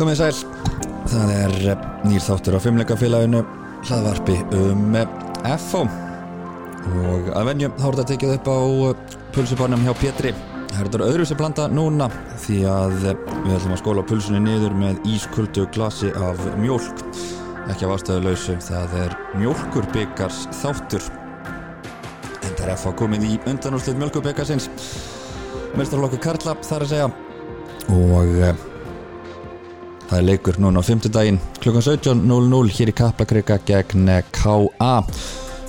Komið sæl, það er eh, nýr þáttur á fimmleikafélaginu hlaðvarpi um eh, FO og að venju þá er þetta tekið upp á eh, pulsubarnum hjá Pétri. Það er þetta öðru sem blanda núna því að við ætlum að skóla pulsunni niður með ískuldu glasi af mjólk. Ekki af ástöðuleysu, það er mjólkurbyggars þáttur. Þetta er FO komið í undanúrslit mjölkurbyggarsins Mestarlokku Karla þar að segja. Og Það er leikur núna á fymtudaginn klukkan 17.00 hér í Kaplakrika gegn K.A.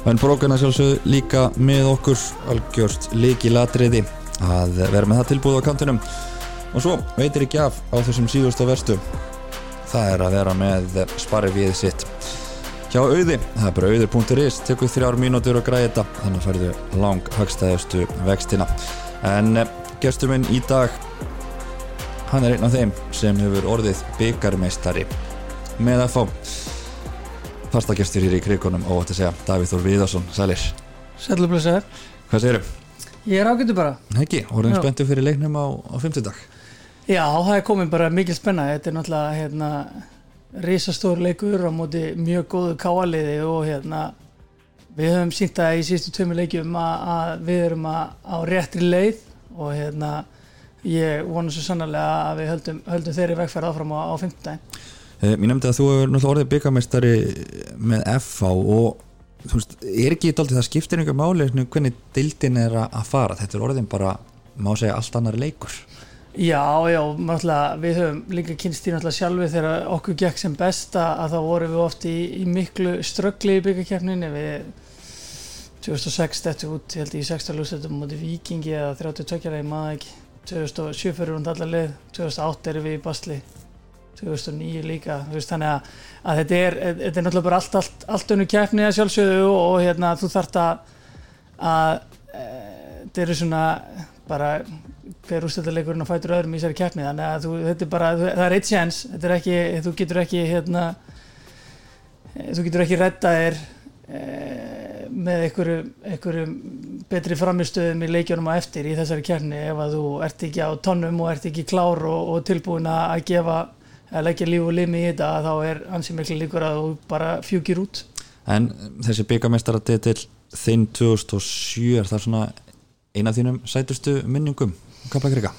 En brókana sjálfsögðu líka með okkur algjörst líki latriði að vera með það tilbúð á kantinum. Og svo veitir ekki af á þessum síðust og verstu. Það er að vera með sparri við sitt. Hjá auði, það er bara auður.is tekur þrjár mínútur að græða þetta. Þannig færðu lang hagstæðustu vextina. En gestur minn í dag hann er einn af þeim sem hefur orðið byggarmeistari með að fá fastagestur hér í krigunum og þetta segja. Davíð Þór Viðarsson, sælir. Sælublesaður hvað sérum? Ég er ágættu bara. Heggi, orðin spenntu fyrir leiknum á, á 50 dag Já, það er komin bara mikil spenna. Þetta er náttúrulega hérna, risastór leikur á móti mjög góðu káaliði og hérna við höfum sínt það í sístu tömu leikjum að, að við erum að, á réttri leið og hérna ég vona svo sannarlega að við höldum, höldum þeirri vegferð áfram á, á 50 daginn eh, Mér nefndi að þú hefur náttúrulega orðið byggarmeistari með FH og þú veist, er ekki dálítið það skiptir einhver máli hvernig dildin er að fara. Þetta er orðin bara, má segja, allt annar leikur. Já, já, náttúrulega við höfum líka kynst í náttúrulega sjálfi þegar okkur gekk sem besta að þá vorum við oft í, í miklu ströggli í byggakefninni við 2006 þetta út, ég held ég í 6. lúsetum mútið Víkingi eða 32 ég maður ekki 2007 fyrir hún allar leið 2008 erum við í Basli 2009 líka veist, þannig að, að þetta er þetta er náttúrulega bara allt, allt, allt önnu keppni að sjálfsögðu og, og hérna þú þarft að að e, þetta eru svona bara hver úrstættarleikurinn að fætur öðrum í þessari keppni þannig að þú, þetta er bara, það er eitt ekki, þú getur ekki hérna eh, þú getur ekki redda þér e, með einhverju, einhverju betri framistöðum í leikjunum á eftir í þessari keppni ef að þú ert ekki á tónnum og ert ekki klár og, og tilbúin að gefa að leggja líf og limi í þetta þá er ansið miklu líkur að þú bara fjúkir út. En þessi byggarmeistara til þinn 2007 er það svona eina af þínum sætustu minningum Kaplakrika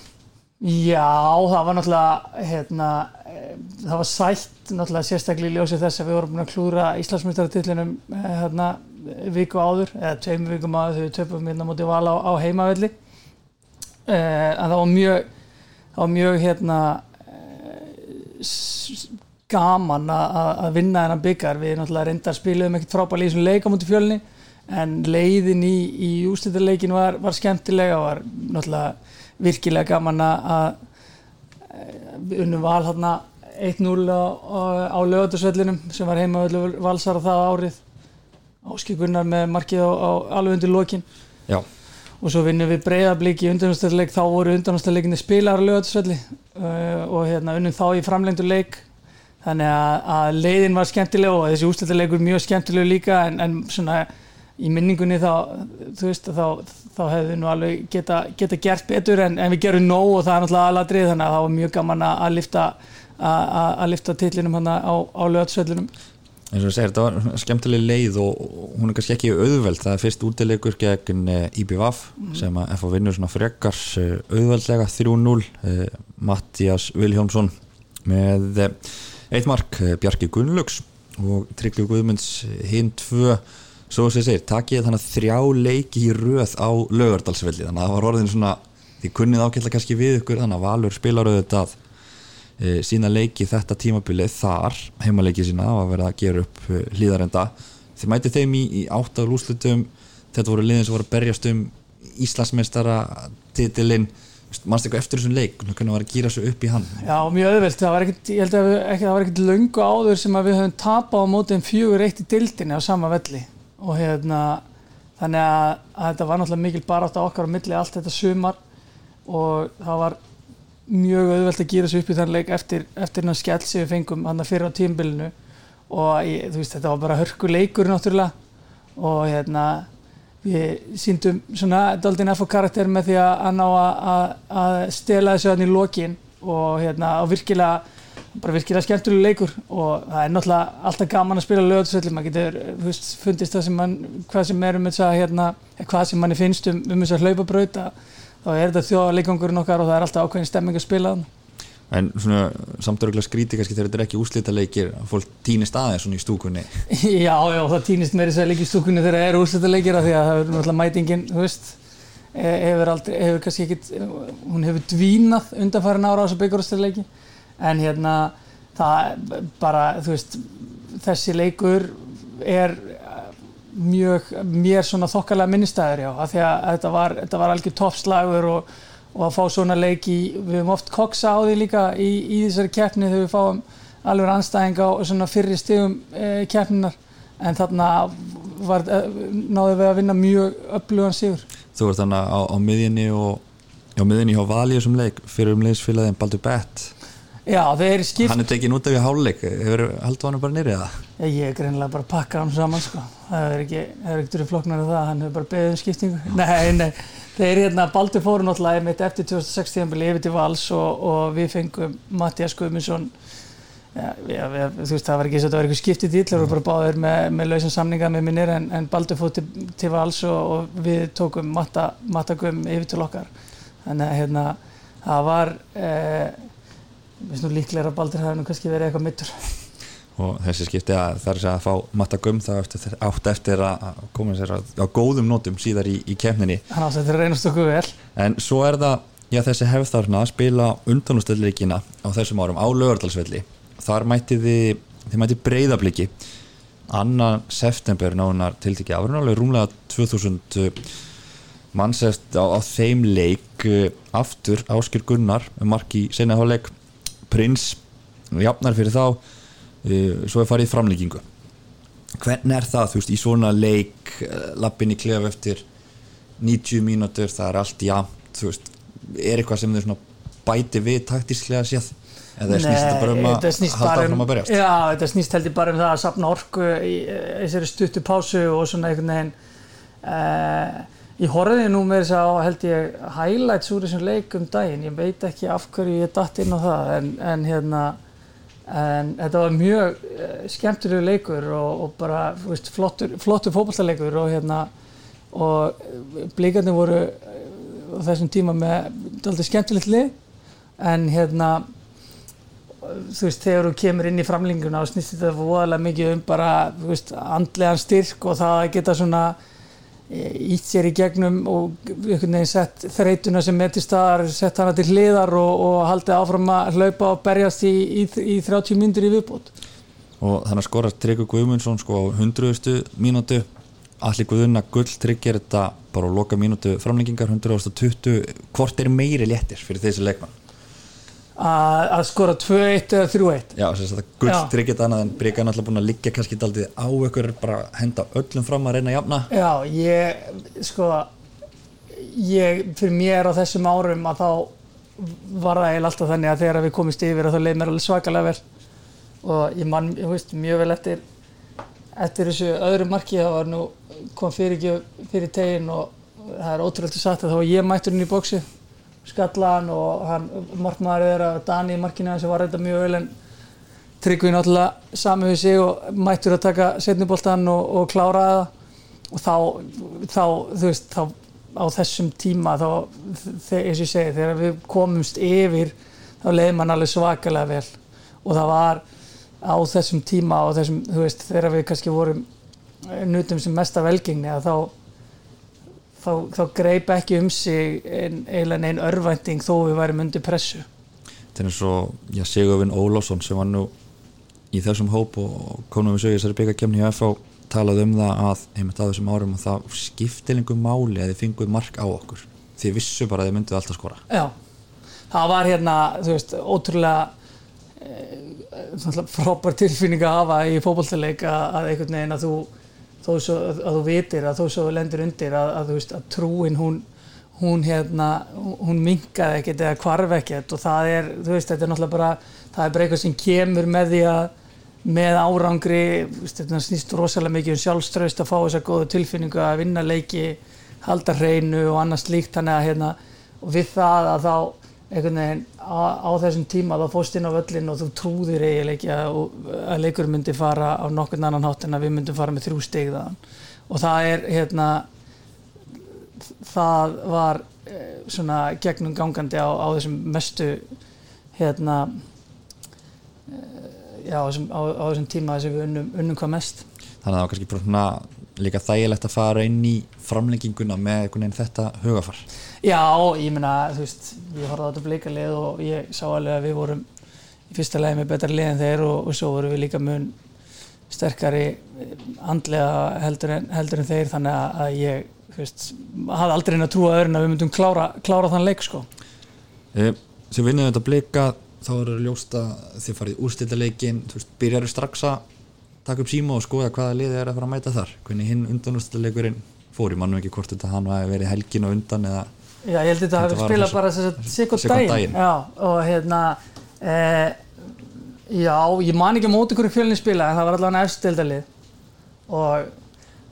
Já, það var náttúrulega hérna, eh, það var sætt náttúrulega sérstaklega í ljósi þess að við vorum að klúra Íslandsmyndartillinum hérna, viku áður eða tveim vikum áður þegar við töpum hérna mútið vala á, á heimavelli. Eh, en það var mjög það var mjög hérna s- gaman að vinna þennan byggar við náttúrulega reyndar spiluðum ekkert frábæli í þessum leik á mútið fjölni en leiðin í, í úslitaleikin var, var skemmtilega og var náttúrulega virkilega gaman að eh, unnum val hérna 1-0 á, á, á lögatursvellinum sem var heima öllu valsara það árið áskikunnar með markið á, á alveg undir lokin. Já, og svo vinnum við breyðablík í undanústæðleik þá voru undanústæðleikinni spilar á lögatursvelli uh, og hérna unnum þá í framlengdu leik. Þannig að, að leiðin var skemmtileg og þessi ústæðleikur mjög skemmtileg líka en, en svona í minningunni þá þú veist þá, þá hefðu nú alveg geta, geta gert betur en, en við gerum nóg og það er náttúrulega aðladrið þannig að það var mjög gaman að, lifta að, lifta titlinum hann á, á lögatursvellinum eins og þú segir, þetta var skemmtileg leið og hún er kannski ekki auðveld. Það er fyrst útilegur gegn eh, IBVF sem að FH vinnur svona frekar eh, auðveldlega 3-0 eh, Mattias Vilhjómsson með eitt mark Bjarki Gunnlaugs og Tryggvi Guðmunds hinn tvö. Svo sem segir, takið þannig þrjá leiki í röð á lögardalsvelli þannig að það var orðin svona, þið kunnið ákveðlega kannski við ykkur, þannig að Valur spilar auðvitað sína leiki þetta tímabilið þar, heimaleiki sína að vera að gera upp e, hlýðarenda. Þið mætið þeim í, í áttaður úrslutum þetta voru liðin sem voru að berjast um Íslandsmeistara titilinn. Mannst eitthvað eftir þessum leik? Hvernig var að gýra svo upp í hann? Já, mjög öðvöld, það var ekkert, ég held að ekki, það var ekkert löngu áður sem að við höfum tapað á móti en fjögur eitt í dildinni á sama velli. Og hérna þannig að, að þetta var náttúrulega mikil barátt á okkar á milli allt þetta sumar. Og það var mjög auðvelt að gera svo upp í þann leik eftir, eftir hann skell sem við fengum hann fyrir á tímbilinu og ég, þú veist, þetta var bara hörku leikur náttúrulega. Og hérna við síndum svona daldinn FO karakter með því að, að ná að, stela þessu hann í lokin. Og hérna og virkilega bara virkilega skemmtilega leikur. Og það er náttúrulega alltaf gaman að spila lögatisvelli, maður getur veist, fundist það sem mann, hvað sem er um þess að hérna, hvað sem manni finnst um, um þess að hlaupabraut þá er þetta þjóðarleikangurinn okkar og það er alltaf ákveðin stemming að spila þann En svona samtöruglega skríti kannski þegar þetta er ekki úslita leikir að fólk týnist aðeins svona í stúkunni. Já, já, það týnist meiri sér líka í stúkunni þegar það er úslita leikir af því að það er náttúrulega mætingin, þú veist e, hefur aldrei, hefur kannski ekkit hún hefur dvínað undanfærin ára á þessu byggjurústileiki en hérna það bara, þú veist þessi leikur er mjög, mér svona þokkalega minnistæður, já, af því að þetta var, var algjör toppslagur og og að fá svona leik í, við hefum oft koksa á því líka í, í þessari keppni þegar við fáum alveg anstæðing á svona fyrri stegum e, keppninar en þarna var, e, náðu við að vinna mjög öflugan sigur. Þú ert þannig á, á miðjunni og á miðjunni hjá Valíu sem leik fyrir um leiðsfélagin Baldur Bett Já, þeir eru skipt. Hann er tekinn út af í háluleik, hefur haldið hann bara nýrið það? Já, ég er greinlega bara að pakka hann saman sko. það er ekki, það er ekkert floknar af það, hann hefur bara beðið um skiptingu. Nei, nei. Þeir hérna, Baldur fóru náttúrulega mitt eftir 2016 yfir til Vals og, og við fengum Mattias Guðmundsson. Ja, ja, þú veist það var ekki svo að það var eitthvað skiptið dýll. Voru bara báður með, með lausan samninga með minnir en, en Baldur fóru til, til Vals og, og við tókum Matta, Matta Guðm yfir til okkar. Þannig að hérna það var eh, finnst nú líklega að Baldur hafi nú kannski verið eitthvað mittur og þessi skipti að það er að fá matta gum þá eftir, átt eftir að koma sér á góðum nótum síðar í, í kemninni Þannig að þetta reynast okkur vel. En svo er það, já þessi hefð þarna að spila undanústöldleikina á þessum árum á lögardalsvelli þar mætti þið, þið mætti breyðabliki annan september nánar tiltikið árunálega rúmlega 2000 mannseft á, á þeim leik eh, aftur Áskil Gunnar marki senahálleg prins jafnar fyrir þá uh, svo er farið framleggingu hvernig er það, þú veist, í svona leik uh, lappin í klef eftir 90 mínútur, það er allt jafn þú veist, er eitthvað sem þau bæti við taktísklega séð? Eða snýst þetta bara um að halda um- að berjast? Já, þetta snýst heldur bara um það að sapna orku í þessari stuttu pásu og svona einhvern veginn uh, ég horfiði nú með þess að held ég highlights úr þessum leik um daginn. Ég veit ekki af hverju ég dætt inn á það en, en hérna en þetta var mjög uh, skemmtilegu leikur og, og bara veist, flottur, flottur fókbaltarleikur og hérna og blíkandi voru á þessum tíma með alltaf skemmtilegt lið. En hérna þú veist þegar þú kemur inn í framlinguna og snýst þetta voðalega mikið um bara veist, andlegan styrk og það geta svona ítt sér í gegnum og einhvern veginn sett þreytuna sem er til staðar, sett hana til hliðar og, og haldið áfram að hlaupa og berjast í, í, í 30 myndur í viðbót. Og þannig að skora Tryggur Guðmundsson sko á 100. mínútu, allir Guðunna gull tryggir þetta bara á loka mínútu framlengingar 120, hvort er meiri léttir fyrir þessi leikmann? Að skora 2-1 eða 3-1 Já, þess að það gull tryggir þetta annað en er alltaf búin að liggja kannski daldið á ykkur bara henda öllum fram að reyna að jafna. Já, ég sko ég, fyrir mér á þessum árum að þá var það eiginlega alltaf þannig að þegar við komist yfir þá leið mér alveg svakalega vel. Og ég man, ég veist, mjög vel eftir eftir þessu öðru marki það var nú, kom fyrir fyrir tegin og það er ótrúlega satt að þá var ég mætturinn í bóksi skallan og hann markmaður er að Dani í markinu sem var reynda mjög vel en Tryggvin náttúrulega sami við sig og mættur að taka setniboltan og, og klára það. Og þá, þá, þú veist, þá á þessum tíma þá, eins og ég segi, þegar við komumst yfir þá leiði mann alveg svakalega vel. Og það var á þessum tíma og þessum, þú veist, þegar við kannski vorum nutum sem mesta velgengni að þá þá, þá greip ekki um sig eiginlega einn örvænting þó við værim undir pressu. Þetta er svo, já, Sigurvin Ólásson sem var nú í þessum hóp og konum við sögja þessari byggakemni í FH talað um það að einmitt á þessum árum og það skiptilingum máli að þið finguð mark á okkur. Þið vissu bara að þið mynduð alltaf skora. Já, það var hérna, þú veist, ótrúlega e, frábær tilfinning að hafa í fókbaltileik að einhvern veginn að þú þó svo að þú vitir að þó svo lendur undir að, að, veist, að trúin hún hún hérna, hún mingaði ekkert eða kvarf ekkert og það er, þú veist, þetta er náttúrulega bara, það er bara eitthvað sem kemur með því að, með árangri, þetta snýst rosalega mikið um sjálfströst að fá þessa góðu tilfinningu að vinna leiki, halda hreinu og annars líkt, þannig að hérna, og við það að þá einhvern veginn á, á þessum tíma þá fórst inn á völlin og þú trúðir eiginlega ekki að, að leikur myndi fara á nokkurn annan hátt en að við myndum fara með þrjú stig þaðan. Og það er hérna það var eh, svona gegnum gangandi á, á þessum mestu hérna eh, já, á þessum, á, þessum tíma þess að við unnum, unnum hvað mest. Þannig að það var kannski svona líka þægilegt að fara inn í framlenginguna með einhvern veginn þetta hugafar Já, ég meina, þú veist, ég horfði á þetta blikalið og ég sá alveg að við vorum í fyrsta lagi með betra lið en þeir og, og svo vorum við líka mun sterkari andlega heldur en, heldur en þeir þannig að, að ég, þú veist, hafði aldrei inn að trúa öðrun að við myndum klára, klára þann leik, sko. e, sem vinnum þetta blika þá eru ljóst að þið farið úrstildalekin þú veist, byrjar strax að taka upp síma og skoða hvaða liði er að fara að mæta þar. Hvernig hinn undanúrstildalekurinn fór, ég mannum ekki hvort þetta hann var verið helgin og undan eða Já, ég held að þetta hafi spilað bara að sikkur daginn. Já, og hérna, e, já, ég man ekki móti hverju fjölni spila en það var allavega efstildalið og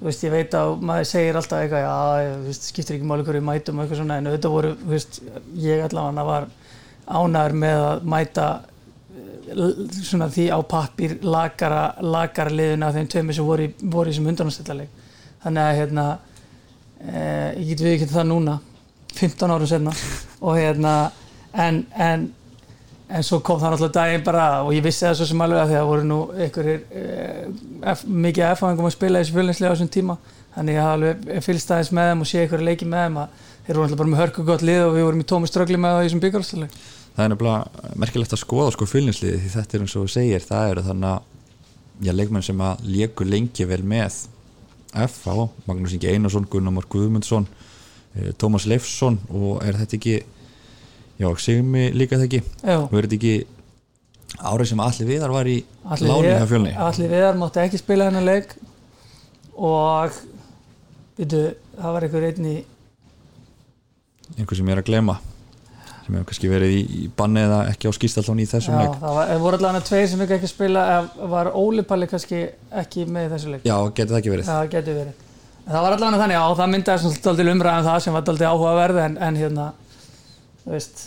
þú veist, ég veit að maður segir alltaf eitthvað, já, ég, veist, skiptir ekki máli hverju mætum eitthvað svona, en auðvitað voru, þú veist, ég allavega var ánæður með að mæta svona því á pappir lagara, lagara liðuna þeim tveimur sem voru, voru í þessum undanúrstildaleik. Þannig að, hérna, e, ég get við ekki það núna 15 árum senna og hérna en, en, en svo kom það náttúrulega daginn bara og ég vissi það svo sem alveg að því að voru nú einhverjir F, mikið erfæðingum að spila þessu fjölinslega á þessum tíma þannig ég hafa alveg fylgst aðeins með þeim og sé einhverju leiki með þeim að þeir voru náttúrulega bara með hörku gott lið og við vorum í tómi ströggli með það í þessum byggarúrstæðleik það er nefnilega merkilegt að skoða sko fylgninsliði því þetta er eins og þú segir, það eru þannig að leikmenn sem að léku lengi vel með F.A. Magnús Ingi Einarsson, Gunnar Már Guðmundsson eh, Tómas Leifsson og er þetta ekki já, Sigmi líka það ekki er þetta ekki árið sem Alli Viðar var í láni hjá fjölni? Allir viðar mátti ekki spila hennar leik og veitu, það var einhver einn í einhver sem ég er að glema sem hefur kannski verið í, í banni eða ekki á skýstaltón í þessum Já, leik. það var, voru allavega tveir sem ekki ekki spila var Óli Palli kannski ekki með í þessu leik? Já, getur það ekki verið. Það getur verið. En það var allavega þannig, já, það myndaði daldil umræðan það sem var daldil áhugaverð en, en hérna, þú veist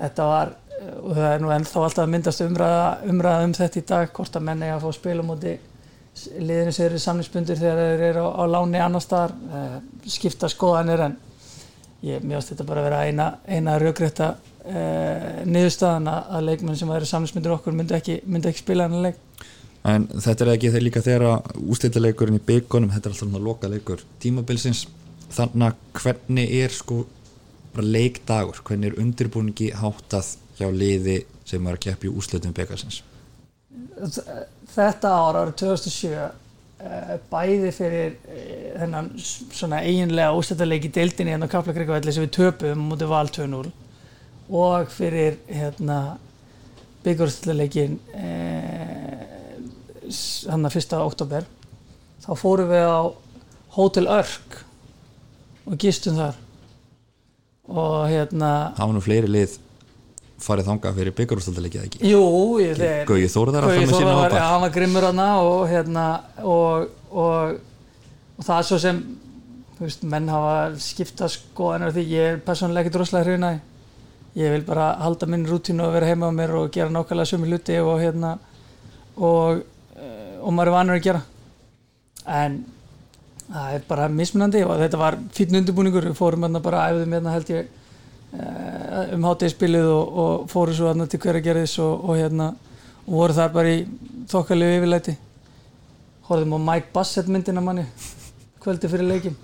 þetta var, og það er nú ennþá alltaf myndast umræða, umræða um þetta í dag hvort að menni að fá að spila á móti liðinu sem eru samlingsbundir þegar þeir eru á, á láni annar staðar eh, skipta skoðanir en ég mjögst þetta bara að vera eina, eina raugrétta eh, niðurstaðan að, að leikmenn sem væri samlingsbundir okkur myndi ekki, myndi ekki spila hennar leik. En þetta er ekki þeir líka þegar ústættileikurinn í byggunum, þetta er alltaf svona loka leikur tímabilsins, þannig að hvernig er sko bara leikdagur, hvernig er undirbúningi háttað hjá liði sem er að keppi úslitum byggasins þetta ár árið 2007 eh, bæði fyrir eh, þennan svona eiginlega ústættarleik í deildinni hérna á Kaplakrikavelli sem við töpum mútið val 2-0 og fyrir hérna byggurústættarleikin eh, hann að fyrsta oktober þá fórum við á Hotel Örk og gistum þar. Og hérna hafa nú fleiri lið farið þangað fyrir byggarústaldaleiki eða ekki? Jú, ég þeir Gauði Þórðar að fara með sína já, hann var grimmur hana og hérna og, og, og það er svo sem veist, menn hafa skipta skoðanir á því. Ég er rosalega hrifin að því. ég vil bara halda minn rútínu og vera heima á mér og gera nákvæmlega sömu hluti og hérna og, eh, og maður er vanur að gera. En það er bara mismunandi og þetta var fínn undirbúningur. Við fórum hérna bara æfðum hérna held ég um hátegisbilið og, og fóru svo hérna til hveragerðis og, og hérna og voru þar bara í þokkalegu yfirleiti horfðum á Mike Bassett myndina manni kvöldi fyrir leikin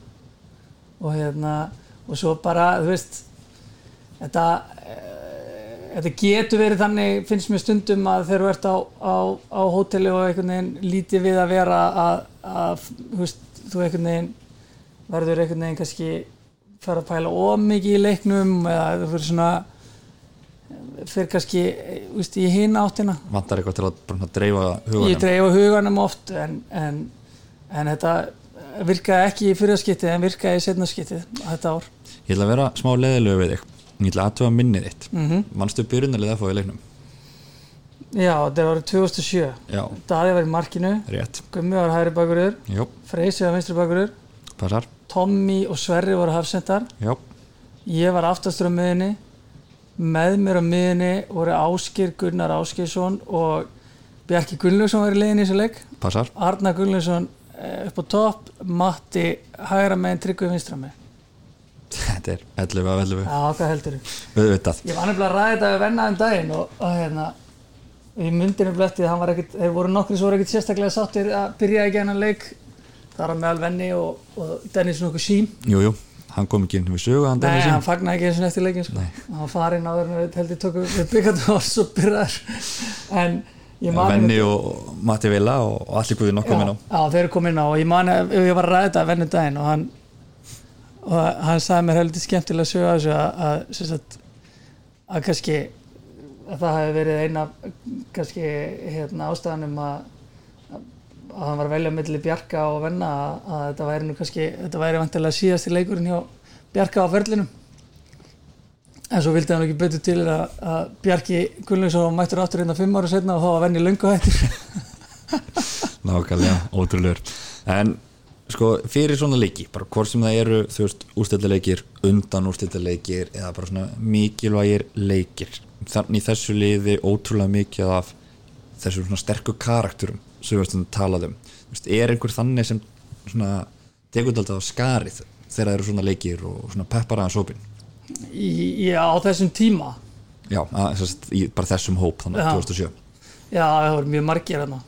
og hérna og svo bara, þú veist þetta eh, þetta getur verið þannig finnst mér stundum að þegar þú ert á, á, á hóteli og einhvern veginn lítið við að vera að, að þú veist, þú einhvern veginn verður einhvern veginn kannski fara að pæla ómikið í leiknum eða þú fyrir svona fyrir kannski, veist, í hinn áttina. Vantar eitthvað til að bara dreifa ég hugunum dreifa huganum oft en, en, en þetta virkaði ekki í fyrirskiptið en virkaði í setnaskiptið þetta ár. Ég ætla að vera smá leðilegu við þig. Ég ætla að aðtöfa minnið þitt. Mm mannstu byrjunarlið að fá í leiknum? Já, þetta var 2007 já, Daði var í markinu, Gummi var hægri bakurur Freysi var vinstri bakurur passar Tommy og Sverri voru hafsendar. Ég var aftastur á miðinni með mér á miðinni voru Áskir Gunnar Áskirsson og Bjarki Gunnlaugsson var í leiðin í þessu leik. Passar. Arna Gunnlaugsson eh, upp á topp. Matti hægra megin Tryggvi vinstra megin. Þetta er 11 af 11 Já, hvað heldur þú? Ég var nefnilega að ræða þetta við vennaðum daginn og, og hérna ég myndi nefnilega eftir hann var ekkit, þeir voru nokkri svo ekkit sérstaklega sáttir að byrja ekki hennan leik þar á meðal venni og, og Dennis nokkuð sím. Jú, jú, hann kom ekki inn við sögu Nei, Dennis hann inn. fagnaði ekki eins og eftir leikin sko. Hann var farinn áður en við heldur tókum við byggandum og svo byrjaðar en ég man Venni og Matti Villa og og allir guði nokkuð minn á já, þeir eru komin inn á. Og ég man að ég var að ræða þetta að vennu daginn og hann og hann sagði mér heldur skemmtilega sögu að þessu að, að, að kannski að það hefði verið eina kannski hérna, ástæðanum að, að hann var að velja milli Bjarka og Venna að, þetta væri nú kannski þetta væri vantilega síðasti leikurinn hjá Bjarka á ferlinum. En svo vildi hann ekki betur til að, að Bjarki Gunnlaugsson mættur aftur hérna fimm ára setna og þá var Venni löngu hættur Nákvæmlega, ótrúlegur. En sko, fyrir svona leiki bara hvort sem það eru, þú veist, úrstættileikir undan úrstættileikir eða bara svona mikilvægir leikir. Þannig þessu liði ótrúlega mikið af þessu svona sterku karakterum sem við veistum talað um. Þú veist, er einhver þannig sem tekur þetta á skarið þegar það eru svona leikir og svona peppar aðeins hópin já, á þessum tíma. Já, að, bara þessum hóp þannig Já. 2007 já, það voru mjög margir hérna.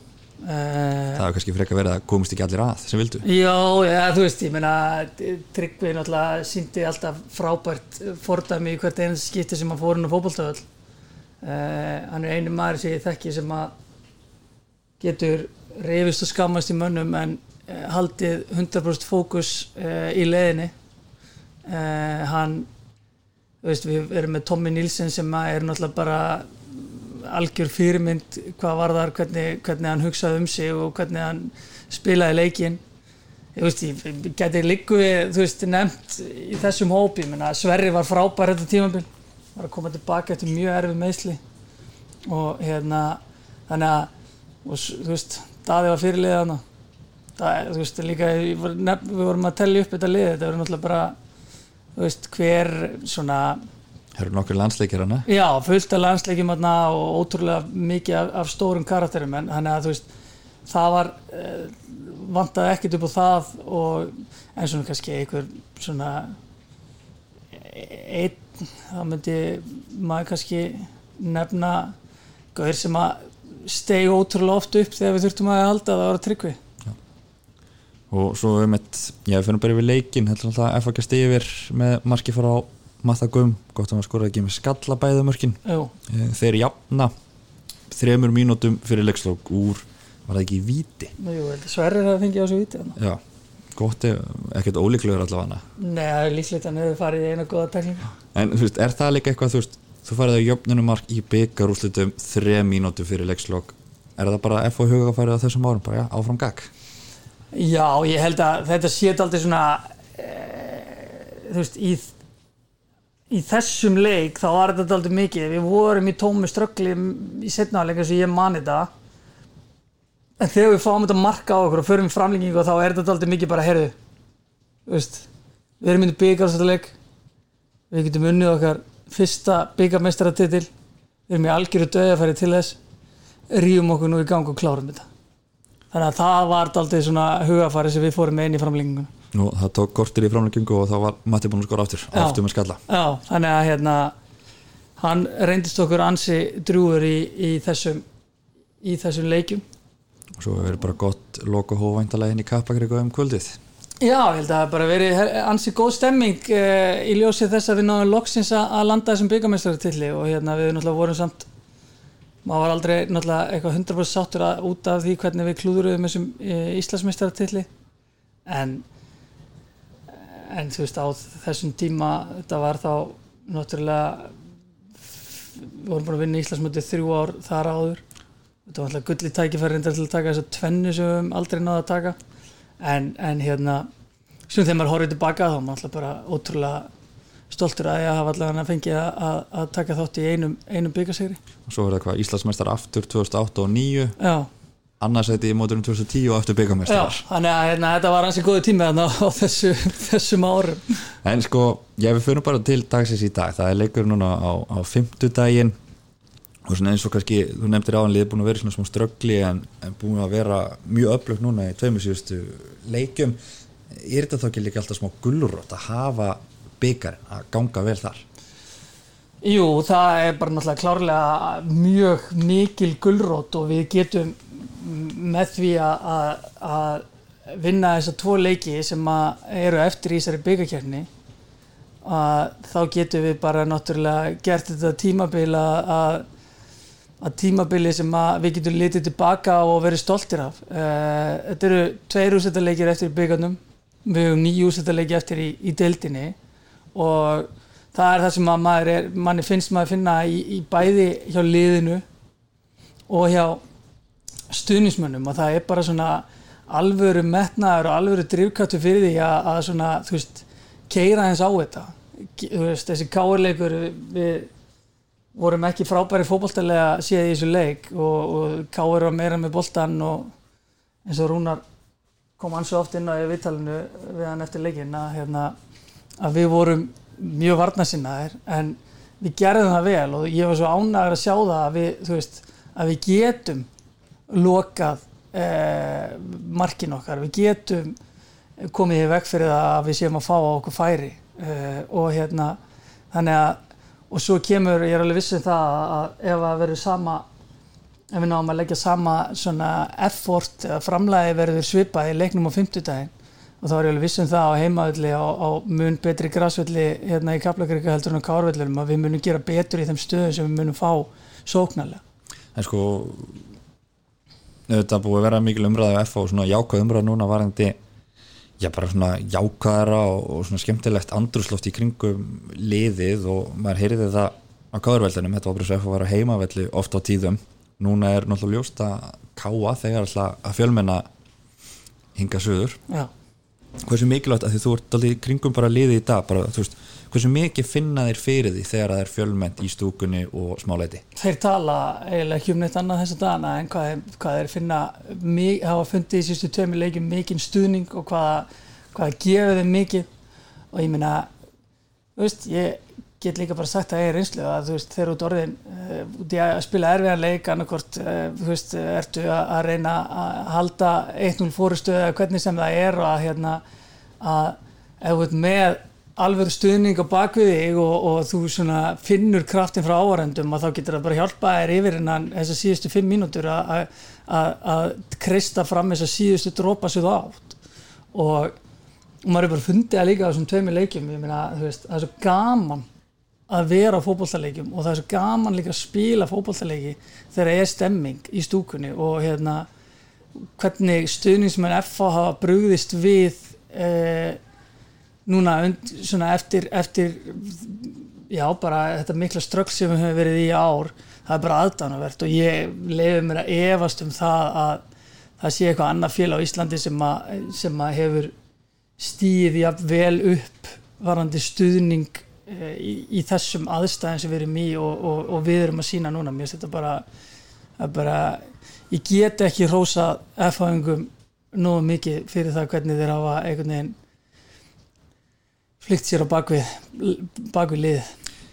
Uh, Það er kannski frekar verið að komist ekki allir að sem vildu. Já, já, þú veist, ég meina Tryggvi náttúrulega síndi alltaf frábært fordæmi í hvert eins skipti sem hann fór inn á fótboltöðul uh, hann er einu maður sem ég þekki sem að getur reyfist og skammast í mönnum en uh, haldið 100% fókus uh, í leðinni uh, hann veist, við erum með Tommy Nilsen sem er náttúrulega bara algjör fyrirmynd hvað var þar, hvernig, hvernig hann hugsaði um sig og hvernig hann spilaði leikin ég veist, ég geti líku þú veist, nefnt í þessum hópi, menna, Sverri var frábær þetta tímabil, var að koma tilbaka eftir mjög erfið meðsli og hérna þannig að, og, þú veist Daði var fyrirliðið hana það, þú veist, líka, var nefn, við vorum að tellja upp þetta lið, þetta verður náttúrulega bara þú veist, hver svona Það eru nokkur landsleikir hana Já, fullt af landsleikjum þarna og ótrúlega mikið af, af stórum karakterum en þannig að þú veist það var uh, vantaði ekkert upp á það og eins og kannski einhver svona einn, þá myndi maður kannski nefna gauðir sem að stegi ótrúlega oft upp þegar við þurftum að halda það ára tryggvi. Og svo um eitt, já við fyrir bara yfir leikin heldur alltaf að FHK stigi yfir með marki fara á Matta Gum gott að maður skora ekki með skalla bæða mörkin Jú, þeir jafna þremur mínútum fyrir leikslokk úr, var það ekki í víti jú, Sverrir að fengið á svo víti já, gott ef, ekkert ólíklegur allavega. Nei, það er líklegt að hefur farið í eina góða tekninga en þú veist, er það líka eitthvað þú veist, þú farið að jöfnunum mark í byggarúslitum þrem mínútum fyrir leikslokk er það bara FH huga farið á þessum árum? Bara já, áfram gag Já, ég held að þetta sé aldrei svona e, þú veist, í í þessum leik þá var þetta aldrei mikið. Við vorum í tómu ströggli í setnaðleik eins og ég mani þetta. En þegar við fáum þetta marka á okkur og förum framlengingu þá er þetta aldrei mikið bara heyrðu þú veist, við erum myndið byggarstæðleik við getum unnið okkar fyrsta byggarmeistaratitil. Við erum í algjöru döðafæri til þess. Rífum okkur nú í gang og klárum þetta. Þannig að það var aldrei svona hugafæri sem við fórum með inn í framlenginguna Nú, það tók kortir í framleggingu og þá var Matti búin að skora aftur, Já. aftur með skalla. Já, þannig að hérna hann reyndist okkur ansi drúur í, í þessum í þessum leikjum. Og svo hefur verið bara gott loka hóvæntalegin í kappakriku um kvöldið Já, ég held að það hafi bara verið ansi góð stemming uh, í ljósið þess að við náðum loksins að að landa þessum byggamestaratilli og hérna við náttúrulega vorum samt maður var aldrei náttúrulega eitthvað 100% sáttur að, út af því hvernig við klúðurum þessum uh, Íslandsmeistaratilli en en þú veist á þessum tíma þetta var þá náttúrulega við vorum búin að vinna Íslandsmöndið þrjú ár þar áður. Þetta var alltaf gulli tækifæri reyndar til að taka þessa tvennu sem við aldrei náða að taka en, en hérna sem þegar maður horfið tilbaka þá er maður alltaf bara ótrúlega stoltur að ég hafa allavega fengið að, að, að taka þátt í einum, einum byggasegri og svo er það hvað Íslandsmeistar aftur 2008 og 2009 já, annarsæti í móturum 2010 og Já, byggamestrar þannig að hérna, þetta var hansi góði tími þarna á þessu, þessum árum. En sko, ég við fyrir bara til dagsins í dag. Það er leikur núna á, á fimmtudaginn og svona eins og kannski þú nefndir áanlið búin að vera svona smá ströggli en, en búin að vera mjög öflugt núna í tveimur síðustu leikjum. Er þetta þá ekki líka alltaf smá gullrótt að hafa byggarinn að ganga vel þar? Jú, það er bara náttúrulega klárlega mjög mikil gullrót og við getum með því að, vinna þessa tvo leiki sem eru eftir í þessari byggakefni að þá getum við bara náttúrulega gert þetta tímabil að, að tímabili sem að við getum litið tilbaka og verið stoltir af. Uh, þetta eru tveir úrsettaleikir eftir í byggarnum við höfum nýju úrsettaleiki eftir í, í deildinni og það er það sem að maður er, manni finnst maður að finna í, í bæði hjá liðinu og hjá stuðnismönnum og það er bara svona alvöru metnaður og alvöru drivkattu fyrir því að, að svona, þú veist, keira eins á þetta. Veist, þessi káurleikur við vorum ekki frábæri fótballtælega séð í þessu leik og, og káur var meira með boltan og eins og Rúnar kom svo oft inn á í vittalinu við hann eftir leikin að, hérna, að við vorum mjög varnasinnaðir en við gerðum það vel og ég var svo ánægur að sjá það að við, veist, að við getum lokað eh, markin okkar, við getum komið í veg fyrir það að við séum að fá á okkur færi eh, og hérna þannig að og svo kemur, ég er alveg vissið það að ef að verður sama ef við náum að leggja sama svona effort eða framlæði verður svipað í leiknum á 50 daginn og þá er ég alveg vissum það á heimaðalli á, á mun betri græsvelli hérna í Kaplakrika heldur en á Kárvellurum að við munum gera betur í þeim stöðum sem við munum fá sóknarlega. En sko þetta búið að vera mikil umræði á F og svona jákvæð umræði núna varandi já bara svona jákvæðara og, og svona skemmtilegt andrusloft í kringum liðið og maður heyriði það á káðurveldinum, þetta var bara svo að vera heimavelli oft á tíðum, núna er náttúrulega ljóst að káa þegar alltaf að fjölmenna hinga söður Já, hversu mikilvægt að því þú ert alveg kringum bara liðið í dag, bara þú veist hversu mikið finna þér fyrir því þegar það er fjölmennt í stúkunni og smáleiti þeir tala eiginlega ekki um neitt annað þessa dagana en hvað, hvað þeir finna mi- hafa fundið í sístu tveimur leikjum mikinn stuðning og hvað, hvað gefur þeim mikið. Og ég þú veist, ég get líka bara sagt að ég er reynslu að þú veist, þeir eru út orðin uh, út í að spila erfiðan leik annarkort, uh, þú veist, ertu að, að reyna að halda 1-0 fórustu eða hvernig sem það er og að hérna að ef þú ert með alveg stuðning á bakvið þig og, og þú finnur kraftin frá ávarendum og þá getur það bara hjálpa þér yfir innan þessar síðustu fimm mínútur að- kreista fram þessar síðustu drópa sem þú átt. Og, og maður er bara fundið að líka á þessum tveimur leikjum. Þú veist, það er svo gaman að vera á fótbolltaleikjum og það er svo gaman líka að spila fótbolltaleiki þegar það er stemming í stúkunni og hérna hvernig stuðningsmenn FH hafa brugðist við eh, núna svona eftir, eftir já bara þetta mikla strögg sem við höfum verið í ár það er bara aðdánavert og ég leiði mér að efast um það að það sé eitthvað annað fél á Íslandi sem að, sem að hefur stíð jafn vel upp varandi stuðning eh, í, í þessum aðstæðin sem við erum í og, og, og við erum að sína núna. Mér þetta bara, bara ég get ekki rósa F-hæfingum nógu mikið fyrir það hvernig þeir hafa einhvern veginn flykt sér á bakvið bakvið lið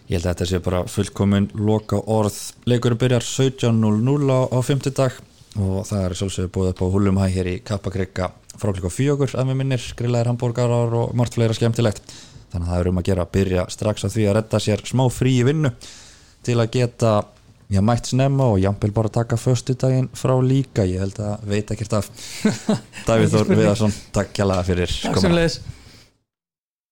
Ég held að þetta sé bara fullkomin loka orð. Leikurinn byrjar 17.00 á, á 50 dag og það er svolítið búið upp á Húlum Hæ hér í Kappakrika frá klukka fjögur að með minnir, grillaðir hambúrgarar og margt fleira skemmtilegt. Þannig að það er um að gera að byrja strax á því að redda sér smá frí í vinnu til að geta já, mætt snemma og jafnvel bara taka föstudaginn frá líka. Ég held að veit ekkert af Davíð Þór Viðarsson, takk kjalla